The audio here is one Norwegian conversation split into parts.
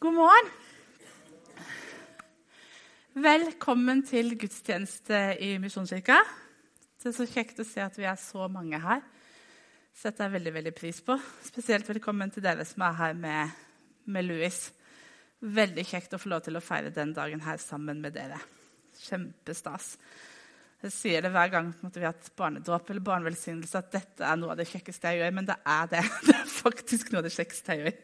God morgen. Velkommen til gudstjeneste i Misjonskirka. Det er så kjekt å se at vi er så mange her. setter jeg veldig veldig pris på. Spesielt velkommen til dere som er her med, med Louis. Veldig kjekt å få lov til å feire den dagen her sammen med dere. Kjempestas. Jeg sier det hver gang vi har hatt barnedåp eller barnevelsignelse, at dette er noe av det kjekkeste jeg gjør. Men det er det. Det er faktisk noe av det kjekkeste jeg gjør.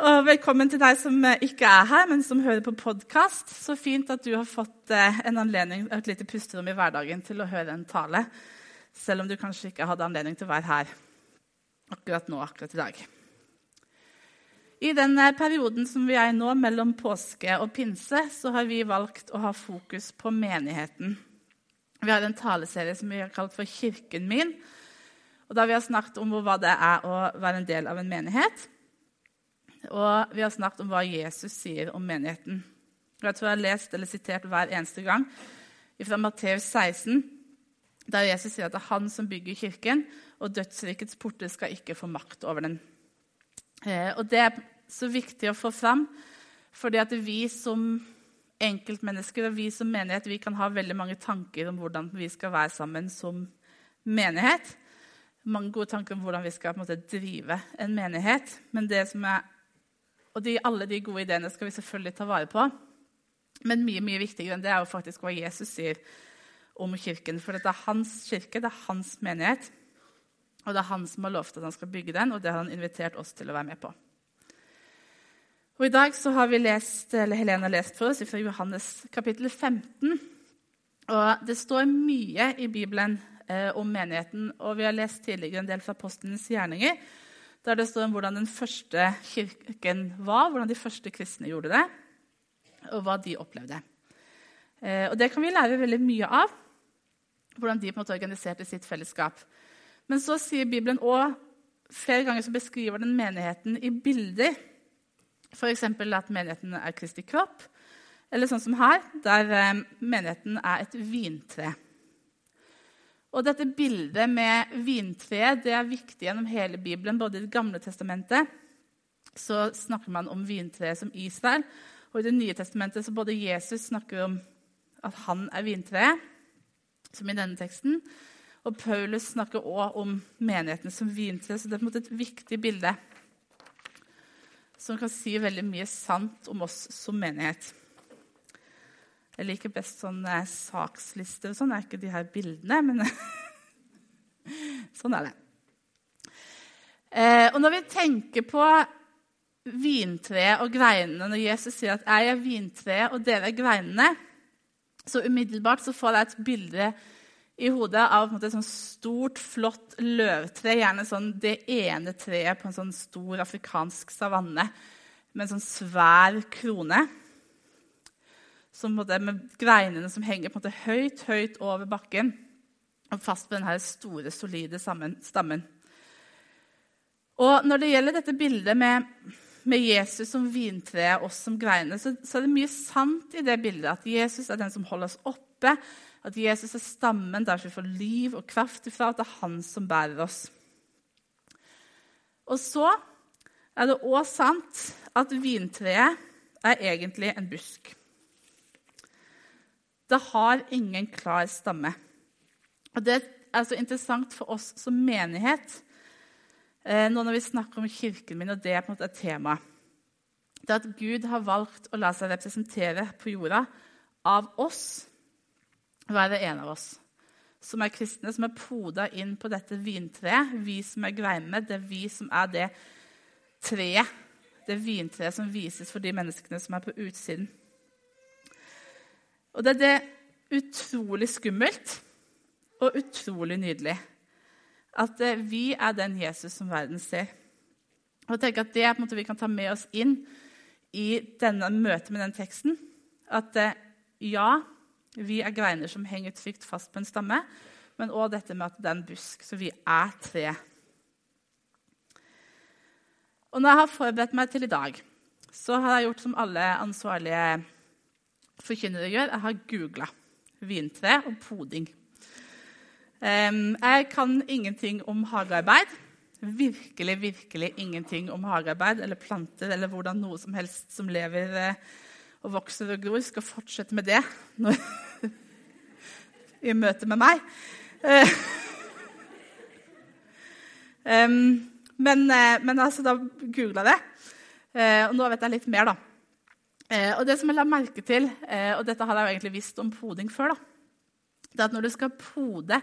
Og velkommen til deg som eh, ikke er her, men som hører på podkast. Så fint at du har fått eh, en anledning, et lite pusterom i hverdagen til å høre en tale, selv om du kanskje ikke hadde anledning til å være her akkurat nå, akkurat i dag. I den eh, perioden som vi er i nå, mellom påske og pinse, så har vi valgt å ha fokus på menigheten. Vi har en taleserie som vi har kalt for 'Kirken min'. Og da vi har snakket om hva det er å være en del av en menighet. Og vi har snakket om hva Jesus sier om menigheten. Jeg tror jeg har lest eller sitert hver eneste gang fra Matteus 16, der Jesus sier at det er han som bygger kirken, og dødsrikets porter skal ikke få makt over den. Eh, og Det er så viktig å få fram, fordi at vi som enkeltmennesker og vi som menighet vi kan ha veldig mange tanker om hvordan vi skal være sammen som menighet. Mange gode tanker om hvordan vi skal en måte, drive en menighet. Men det som er og de, alle de gode ideene skal vi selvfølgelig ta vare på. Men mye mye viktigere enn det er jo faktisk hva Jesus sier om kirken. For det er hans kirke, det er hans menighet. Og det er han som har lovt at han skal bygge den, og det har han invitert oss til å være med på. Og I dag så har vi lest, eller Helene har lest for oss fra Johannes kapittel 15. Og Det står mye i Bibelen eh, om menigheten, og vi har lest tidligere en del fra apostlenes gjerninger der det står om hvordan den første kirken var, hvordan de første kristne gjorde det, og hva de opplevde. Eh, og Det kan vi lære veldig mye av, hvordan de på en måte organiserte sitt fellesskap. Men så sier Bibelen òg flere ganger så beskriver den menigheten i bilder. F.eks. at menigheten er Kristi kropp, eller sånn som her, der eh, menigheten er et vintre. Og dette bildet med vintreet det er viktig gjennom hele Bibelen. Både i Det gamle testamentet så snakker man om vintreet som Israel. Og i Det nye testamentet så både Jesus snakker om at han er vintreet, som i denne teksten. Og Paulus snakker òg om menigheten som vintre. Så det er på en måte et viktig bilde som kan si veldig mye sant om oss som menighet. Jeg liker best sånne sakslister og sånn. Det er ikke de her bildene, men sånn er det. Eh, og når vi tenker på vintreet og greinene, når Jesus sier at 'jeg er vintreet, og dere er greinene', så umiddelbart så får jeg et bilde i hodet av et sånn stort, flott løvtre. Gjerne sånn det ene treet på en sånn stor afrikansk savanne med en sånn svær krone som, med greinene som henger på en måte høyt, høyt over bakken og fast på denne store, solide stammen. Og Når det gjelder dette bildet med, med Jesus som vintre og oss som greinene, så, så, er det mye sant i det bildet. At Jesus er den som holder oss oppe, at Jesus er stammen der vi får liv og kraft ifra, at det er han som bærer oss. Og så er det òg sant at vintreet er egentlig en busk. Det har ingen klar stamme. Og Det er så interessant for oss som menighet eh, nå når vi snakker om kirken min, og det er på en måte et tema. Det at Gud har valgt å la seg representere på jorda av oss, og en av oss som er kristne, som er poda inn på dette vintreet. Vi som er greinene, det er vi som er det treet, det vintreet som vises for de menneskene som er på utsiden. Og det er det utrolig skummelt og utrolig nydelig at eh, vi er den Jesus som verden ser. Og tenk at Det er på en måte vi kan ta med oss inn i denne møtet med den teksten. At eh, ja, vi er greiner som henger trygt fast på en stamme, men òg dette med at det er en busk, så vi er tre. Og når jeg har forberedt meg til i dag, så har jeg gjort som alle ansvarlige forkynnere gjør. Jeg har googla vintre og poding. Jeg kan ingenting om hagearbeid. virkelig, virkelig ingenting om hagearbeid eller planter eller hvordan noe som helst som lever eh, og vokser og gror, skal fortsette med det når, i møte med meg. um, men, men, altså, da googla jeg det, og nå vet jeg litt mer, da. Og det som jeg la merke til, og dette har jeg jo egentlig visst om poding før, da, det er at når du skal pode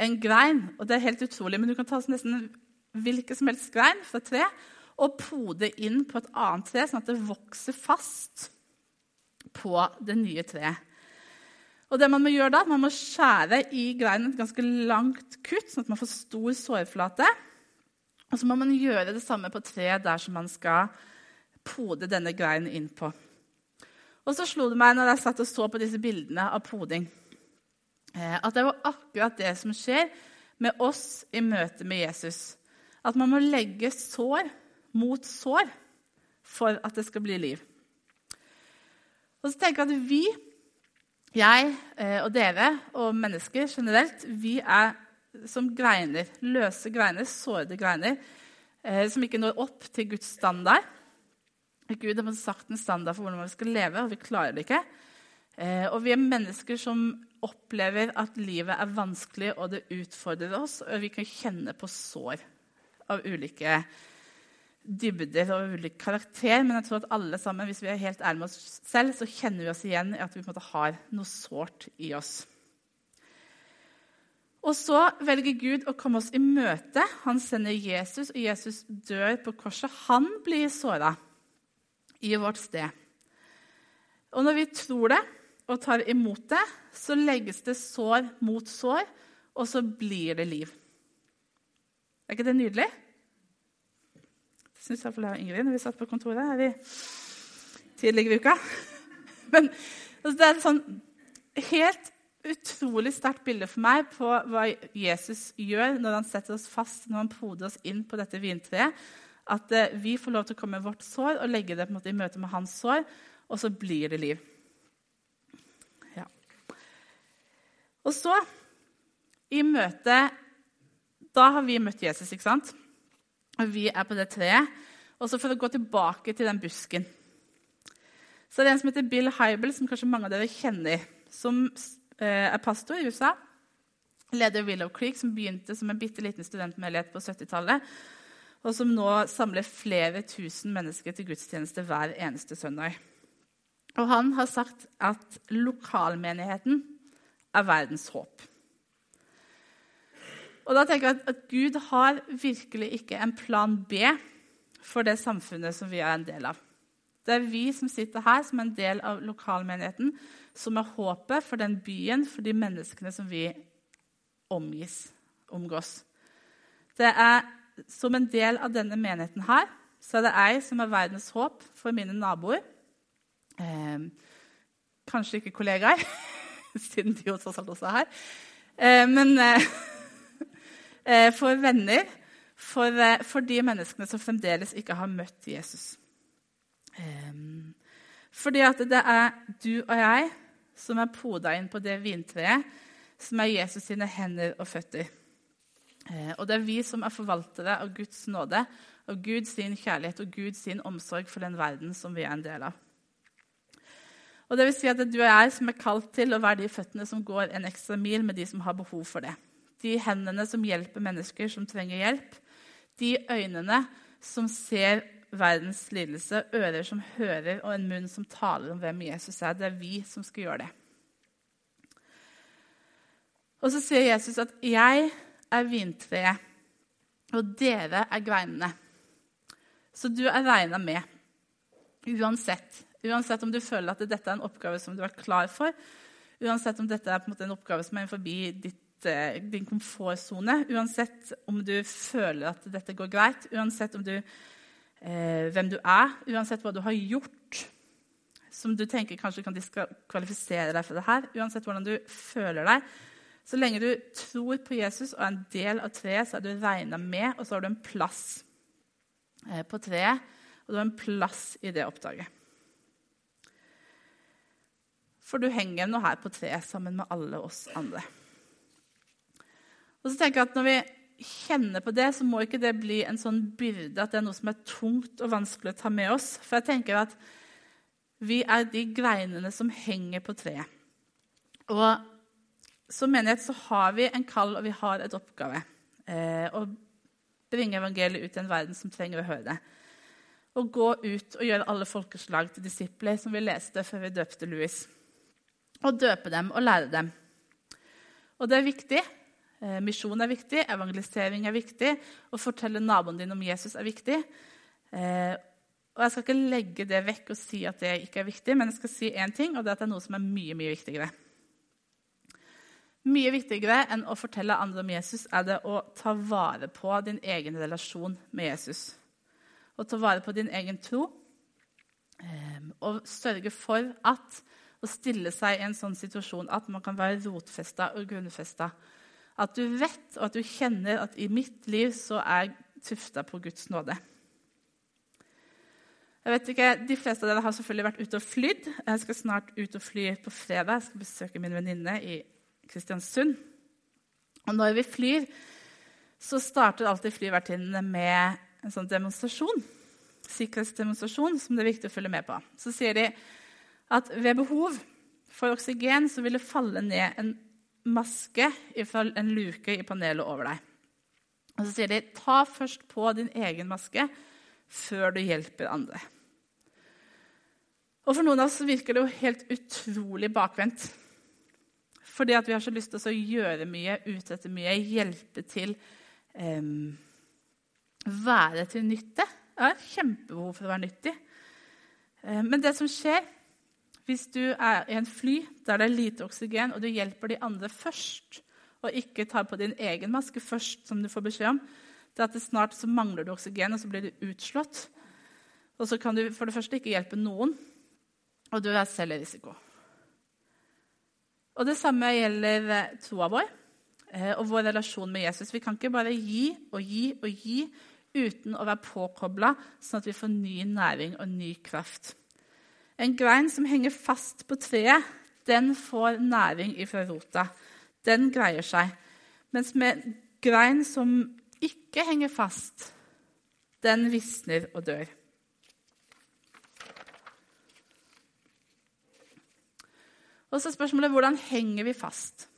en grein og Det er helt utrolig, men du kan ta nesten hvilken som helst grein fra tre og pode inn på et annet tre, sånn at det vokser fast på det nye treet. Og det Man må gjøre da, man må skjære i greinen et ganske langt kutt, sånn at man får stor sårflate. Og så må man gjøre det samme på treet der som man skal pode denne greinen inn på. Og så slo det meg når jeg satt og så på disse bildene av poding, eh, at det var akkurat det som skjer med oss i møte med Jesus. At man må legge sår mot sår for at det skal bli liv. Og så tenker jeg at vi, jeg eh, og dere og mennesker generelt, vi er som greiner, løse greiner, sårede greiner, eh, som ikke når opp til Guds standard. Gud har sagt en standard for hvordan vi skal leve, og vi klarer det ikke. Eh, og vi er mennesker som opplever at livet er vanskelig, og det utfordrer oss, og vi kan kjenne på sår av ulike dybder og ulik karakter. Men jeg tror at alle sammen, hvis vi er helt ærlige med oss selv, så kjenner vi oss igjen i at vi har noe sårt i oss. Og så velger Gud å komme oss i møte. Han sender Jesus, og Jesus dør på korset. Han blir såra i vårt sted. Og når vi tror det og tar imot det, så legges det sår mot sår, og så blir det liv. Er ikke det nydelig? Det syns iallfall jeg og Ingrid når vi satt på kontoret her i tidligere uka. Men altså, det er et sånn helt utrolig sterkt bilde for meg på hva Jesus gjør når han setter oss fast, når han poder oss inn på dette vintreet. At eh, vi får lov til å komme med vårt sår og legge det måte i møte med hans sår, og så blir det liv. Ja. Og så, i møte da har vi møtt Jesus, ikke sant? Og vi er på det treet. Og så For å gå tilbake til den busken så er det en som heter Bill Hybel, som kanskje mange av dere kjenner, som eh, er pastor i USA. Leder Willow Creek, som begynte som en bitte liten studentmenighet på 70-tallet. Og som nå samler flere tusen mennesker til gudstjeneste hver eneste søndag. Og han har sagt at lokalmenigheten er verdens håp. Og da tenker jeg at, Gud har virkelig ikke en plan B for det samfunnet som vi er en del av. Det er vi som sitter her som en del av lokalmenigheten, som er håpet for den byen, for de menneskene som vi omgis, omgås. Det er Som en del av denne menigheten her, så er det jeg som er verdens håp for mine naboer. Eh, kanskje ikke kollegaer, siden de også er her. Eh, men Eh, for venner, for, eh, for, de menneskene som fremdeles ikke har møtt Jesus. Ehm, fordi at det er du og jeg som er poda inn på det vintreet som er Jesus sine hender og føtter. Eh, og det er vi som er forvaltere av Guds nåde, av Guds kjærlighet og Guds omsorg for den verden som vi er en del av. Og det vil si at det er du og jeg som er kalt til å være de føttene som går en ekstra mil med de som har behov for det de hendene som hjelper mennesker som trenger hjelp, de øynene som ser verdens lidelse, ører som hører, og en munn som taler om hvem Jesus er. Det er vi som skal gjøre det. Og så sier Jesus at 'jeg er vintreet, og dere er greinene'. Så du er regna med uansett. Uansett om du føler at dette er en oppgave som du er klar for, uansett om dette er en, en oppgave som er forbi ditt Eh, din komfortsone. Uansett om du føler at dette går greit, uansett du, eh, hvem du er, uansett hva du har gjort som du tenker kanskje kan diskvalifisere deg for det her, uansett hvordan du føler deg. Så lenge du tror på Jesus og er en del av treet, så er du regna med, og så har du en plass eh, på treet, og du har en plass i det oppdraget. For du henger nå her på treet sammen med alle oss andre. Og så tenker jeg at Når vi kjenner på det, så må ikke det bli en sånn byrde at det er noe som er tungt og vanskelig å ta med oss. For jeg tenker at vi er de greinene som henger på treet. Og som menighet så har vi en kall, og vi har et oppgave. Eh, å bringe evangeliet ut i en verden som trenger å høre det. Å gå ut og gjøre alle folkeslag til disipler, som vi leste før vi døpte Louis. Og døpe dem og lære dem. Og det er viktig. Eh, misjon er viktig, evangelisering er viktig, å fortelle naboen din om Jesus er viktig. Eh, og Jeg skal ikke legge det vekk og si at det ikke er viktig, men jeg skal si én ting, og det er at det er noe som er mye, mye viktigere. Mye viktigere enn å fortelle andre om Jesus er det å ta vare på din egen relasjon med Jesus. Å ta vare på din egen tro ehm, og sørge for at å stille seg i en sånn situasjon at man kan være rotfesta og grunnfesta. At du vet og at du kjenner at i mitt liv så er tufta på Guds nåde. Jeg vet ikke, De fleste av dere har selvfølgelig vært ute og flydd. Jeg skal snart ut og fly på fredag. Jeg skal besøke min venninne i Kristiansund. Og når vi flyr, så starter alltid flyvertinnene med en sånn demonstrasjon. Sikkerhetsdemonstrasjon som det er viktig å følge med på. Så sier de at ved behov for oksygen så vil det falle ned en maske fra en luke i panelet over deg. Og så sier de ta først på din egen maske før du hjelper andre. Og For noen av oss virker det jo helt utrolig bakvendt. Fordi vi har så lyst til å gjøre mye, utrette mye, hjelpe til. Um, være til nytte. Jeg har kjempebehov for å være nyttig. Um, men det som skjer hvis du er i en fly der det er lite oksygen, og du hjelper de andre først, og ikke tar på din egen maske først, som du får beskjed om, det er at det snart så mangler du oksygen, og så blir du utslått. Og så kan du for det første ikke hjelpe noen, og du er selv i risiko. Og Det samme gjelder eh, troa vår eh, og vår relasjon med Jesus. Vi kan ikke bare gi og gi og gi uten å være påkobla, sånn at vi får ny næring og ny kraft. En grein som henger fast på treet, den får næring ifra rota. Den greier seg. Mens med grein som ikke henger fast, den visner og dør. Og så spørsmålet hvordan henger vi fast?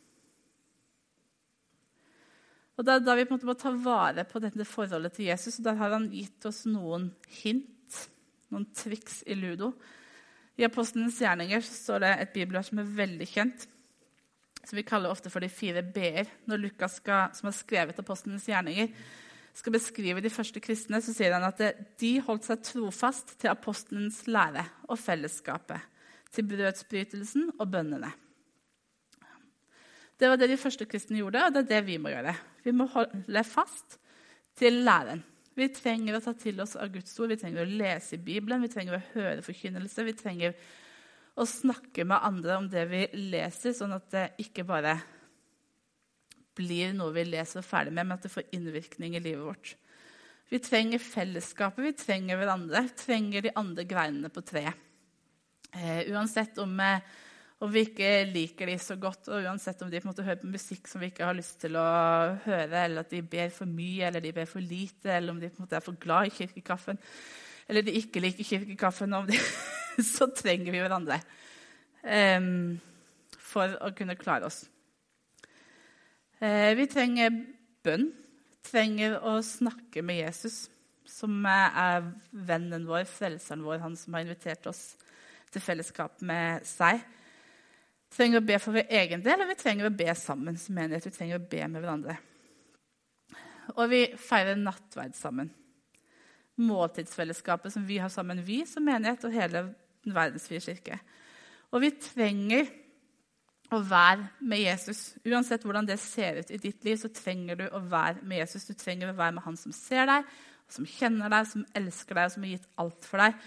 Og Det er da vi på en måte må ta vare på dette forholdet til Jesus. og Der har han gitt oss noen hint, noen triks i ludo. I Apostelens gjerninger står det et bibelord som er veldig kjent, som vi kaller ofte for de fire b-er. Når Lukas, skal, som har skrevet Apostelens gjerninger, skal beskrive de første kristne, så sier han at de holdt seg trofast til apostelens lære og fellesskapet til brødsbrytelsen og bønnene. Det var det de første kristne gjorde, og det er det vi må gjøre. Vi må holde fast til læren. Vi trenger å ta til oss av Guds ord, vi trenger å lese i Bibelen, vi trenger å høre forkynnelse. Vi trenger å snakke med andre om det vi leser, sånn at det ikke bare blir noe vi leser og ferdig med, men at det får innvirkning i livet vårt. Vi trenger fellesskapet, vi trenger hverandre, vi trenger de andre greinene på treet. Eh, uansett om, eh, om, vi ikke liker de så godt, og uansett om de på en måte hører på musikk som vi ikke har lyst til å høre, eller at de ber for mye eller de ber for lite, eller om de på en måte er for glad i kirkekaffen, eller de ikke liker kirkekaffen, de, så trenger vi hverandre eh, for å kunne klare oss. Eh, vi trenger bønn. Trenger å snakke med Jesus, som er vennen vår, frelseren vår, han som har invitert oss til fellesskap med seg. Vi trenger å be for vår egen del, og vi trenger å be sammen som menighet. Vi trenger å be med hverandre. Og vi feirer nattverd sammen. Måltidsfellesskapet som vi har sammen, vi som menighet og hele den verdensvide kirke. Og vi trenger å være med Jesus. Uansett hvordan det ser ut i ditt liv, så trenger du å være med Jesus. Du trenger å være med han som ser deg, som kjenner deg, som elsker deg, og som har gitt alt for deg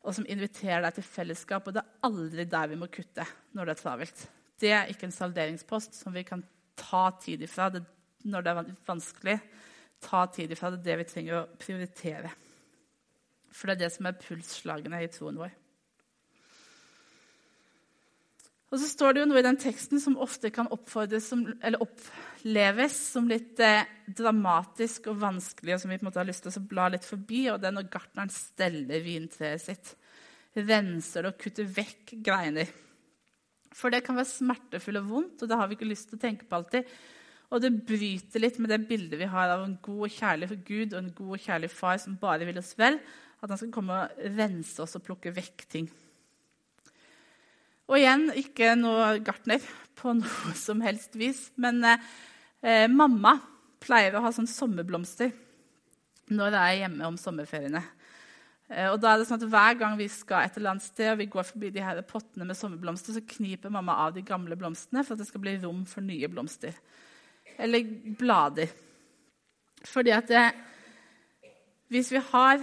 og som inviterer deg til fellesskap. Og det er aldri der vi må kutte når det er travelt. Det er ikke en salderingspost som vi kan ta tid ifra det, når det er vanskelig. Ta tid ifra det det vi trenger å prioritere. For det er det som er pulsslagene i troen vår. Og så står det jo noe i den teksten som ofte kan som, oppleves som litt eh, dramatisk og vanskelig, og som vi på en måte har lyst til å bla litt forbi. og Det er når gartneren steller vintreet sitt. Renser det og kutter vekk greiner. For det kan være smertefullt og vondt, og det har vi ikke lyst til å tenke på alltid. Og det bryter litt med det bildet vi har av en god og kjærlig Gud og en god og kjærlig far som bare vil oss vel. At han skal komme og rense oss og plukke vekk ting. Og igjen ikke noe gartner på noe som helst vis. Men eh, mamma pleier å ha sånn sommerblomster når jeg er hjemme om sommerferiene. Eh, og da er det sånn at Hver gang vi skal et eller annet sted, og vi går forbi de her pottene med sommerblomster, så kniper mamma av de gamle blomstene for at det skal bli rom for nye blomster. Eller blader. Fordi at det, hvis vi har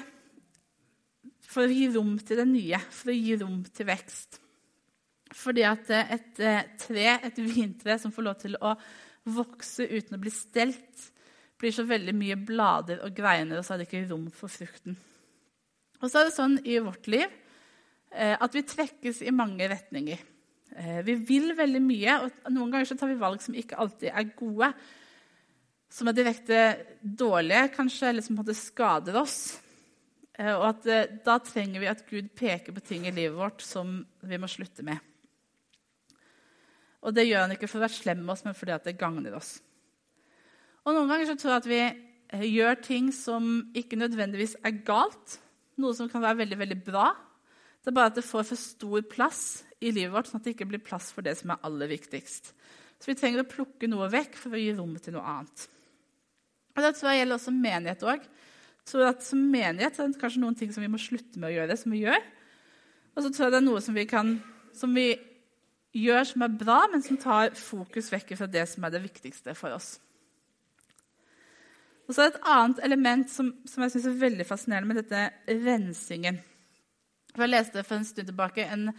For å gi rom til det nye, for å gi rom til vekst fordi at et eh, tre, et vintre som får lov til å vokse uten å bli stelt, blir så veldig mye blader og greiner, og så er det ikke rom for frukten. Og så er det sånn i vårt liv eh, at vi trekkes i mange retninger. Eh, vi vil veldig mye, og noen ganger så tar vi valg som ikke alltid er gode. Som er direkte dårlige, kanskje, eller som på en måte skader oss. Og at Da trenger vi at Gud peker på ting i livet vårt som vi må slutte med. Og det gjør han ikke for å være slem med oss, men fordi det gagner oss. Og Noen ganger så tror jeg at vi eh, gjør ting som ikke nødvendigvis er galt. Noe som kan være veldig veldig bra. Det er bare at det får for stor plass i livet vårt, sånn at det ikke blir plass for det som er aller viktigst. Så vi trenger å plukke noe vekk for å gi rom til noe annet. Og Det tror jeg gjelder også menighet òg. Som menighet er det kanskje noen ting som vi må slutte med å gjøre, som vi gjør. Og så tror jeg det er noe som vi, kan, som vi gjør som er bra, men som tar fokus vekk fra det som er det viktigste for oss. Og så er det Et annet element som, som jeg synes er veldig fascinerende med dette rensingen. Jeg leste for en stund tilbake en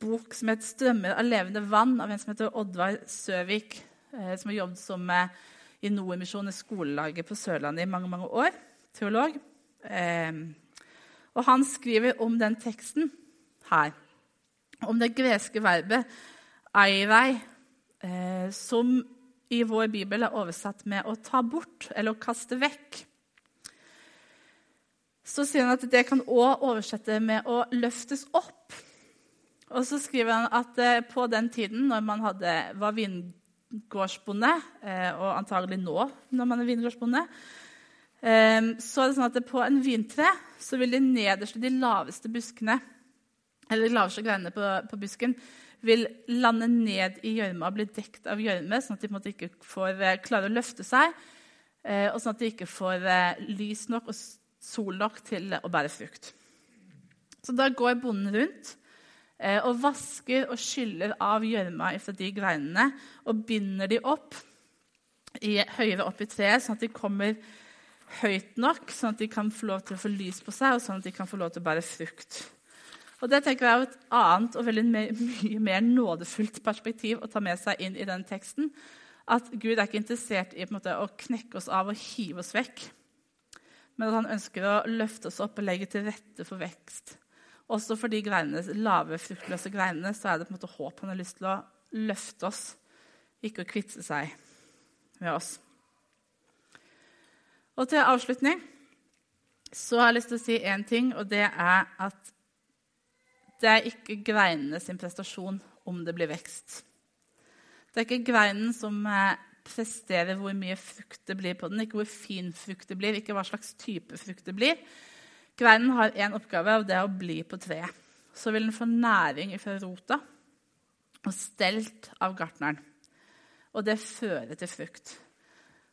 bok som het 'Strømmer av levende vann' av en som heter Oddvar Søvik, eh, som har jobbet som eh, i Nordmisjonen skolelaget på Sørlandet i mange mange år. Teolog. Eh, og han skriver om den teksten her om det greske verbet airei, eh, som i vår bibel er oversatt med 'å ta bort' eller 'å kaste vekk'. Så sier han at det kan òg oversette med 'å løftes opp'. Og så skriver han at eh, på den tiden, når man hadde, var vingårdsbonde, eh, og antagelig nå når man er vingårdsbonde, så er det sånn at på en vintre så vil de nederste, de laveste buskene eller de laveste greinene på, på, busken, vil lande ned i gjørma og bli dekt av gjørme, sånn at de på en måte ikke får eh, klare å løfte seg, eh, og sånn at de ikke får eh, lys nok og sol nok til å bære frukt. Så da går bonden rundt og vasker og skyller av gjørma fra de greinene og binder de opp i, høyere opp i treet, sånn at de kommer høyt nok, sånn at de kan få lov til å få lys på seg, og sånn at de kan få lov til å bære frukt. Og Det tenker jeg er et annet og veldig mye mer nådefullt perspektiv å ta med seg inn i den teksten. At Gud er ikke interessert i måte, å knekke oss av og hive oss vekk. Men at han ønsker å løfte oss opp og legge til rette for vekst. Også for de greinene, lave, fruktløse greinene så er det på en måte håp han har lyst til å løfte oss, ikke å kvitte seg med oss. Og til avslutning så har jeg lyst til å si én ting, og det er at det er ikke greinene sin prestasjon om det blir vekst. Det er ikke greinen som eh, presterer hvor mye frukt det blir på den, ikke hvor fin frukt det blir, ikke hva slags type frukt det blir. Greinen har én oppgave, og det er å bli på treet. Så vil den få næring fra rota og stelt av gartneren. Og det fører til frukt.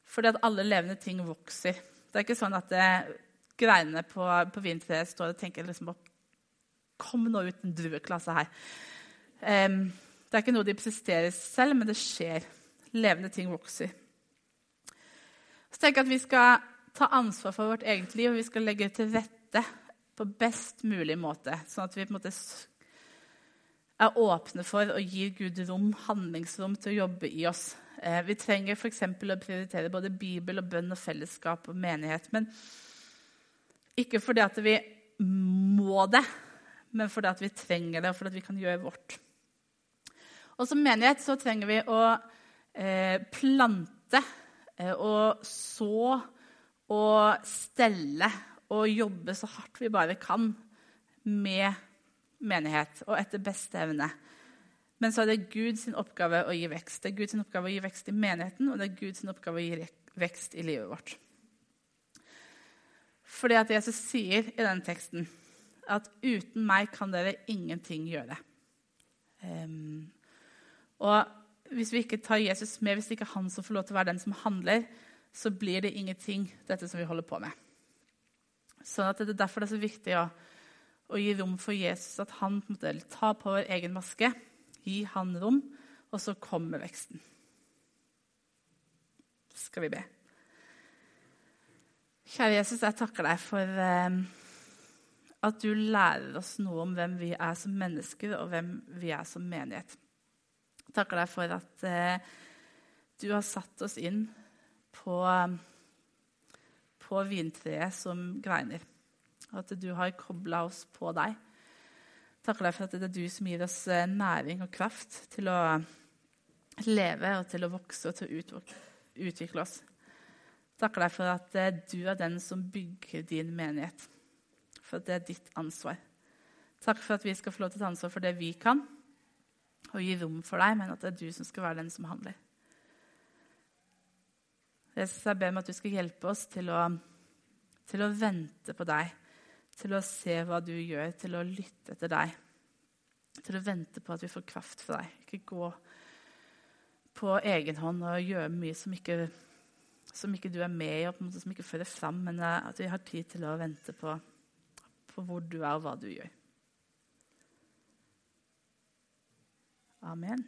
Fordi at alle levende ting vokser. Det er ikke sånn at det, greinene på, på vintreet står og tenker liksom på Kom nå ut en drueklasse her. Um, det er ikke noe de presterer selv, men det skjer. Levende ting vokser. Så tenker jeg at Vi skal ta ansvar for vårt eget liv og vi skal legge til rette på best mulig måte. Sånn at vi på en måte er åpne for og gir Gud rom, handlingsrom til å jobbe i oss. Eh, vi trenger f.eks. å prioritere både Bibel og bønn og fellesskap og menighet. Men ikke fordi at vi må det, men fordi vi trenger det, og fordi vi kan gjøre vårt. Og som menighet så trenger vi å eh, plante eh, og så og stelle og jobbe så hardt vi bare kan med menighet og etter beste evne. Men så er det Guds oppgave å gi vekst. Det er Guds oppgave å gi vekst i menigheten, og det er Guds oppgave å gi vekst i livet vårt. Fordi at Jesus sier i denne teksten at 'uten meg kan dere ingenting gjøre'. Um, og hvis vi ikke tar Jesus med, hvis det ikke er han som får lov til å være den som handler, så blir det ingenting, dette som vi holder på med. Sånn at Det er derfor det er så viktig å, å gi rom for Jesus, at han på måte, tar på vår egen maske, gi han rom, og så kommer veksten. Skal vi be. Kjære Jesus, jeg takker deg for eh, at du lærer oss noe om hvem vi er som mennesker, og hvem vi er som menighet. Jeg takker deg for at eh, du har satt oss inn på, på vintreet som greiner. Og at du har kobla oss på deg. Jeg takker deg for at det er du som gir oss eh, næring og kraft til å leve og til å vokse og til å utvikle oss takker deg for at eh, du er den som bygger din menighet. For at det er ditt ansvar. Takk for at vi skal få lov til å ta ansvar for det vi kan, og gi rom for deg, men at det er du som skal være den som handler. Jesus, jeg ber om at du skal hjelpe oss til å, til å vente på deg, til å se hva du gjør, til å lytte etter deg. Til å vente på at vi får kraft fra deg. Ikke gå på egen hånd og gjøre mye som ikke som ikke du er med i, og som ikke fører fram, men at vi har tid til å vente på, på hvor du er, og hva du gjør. Amen.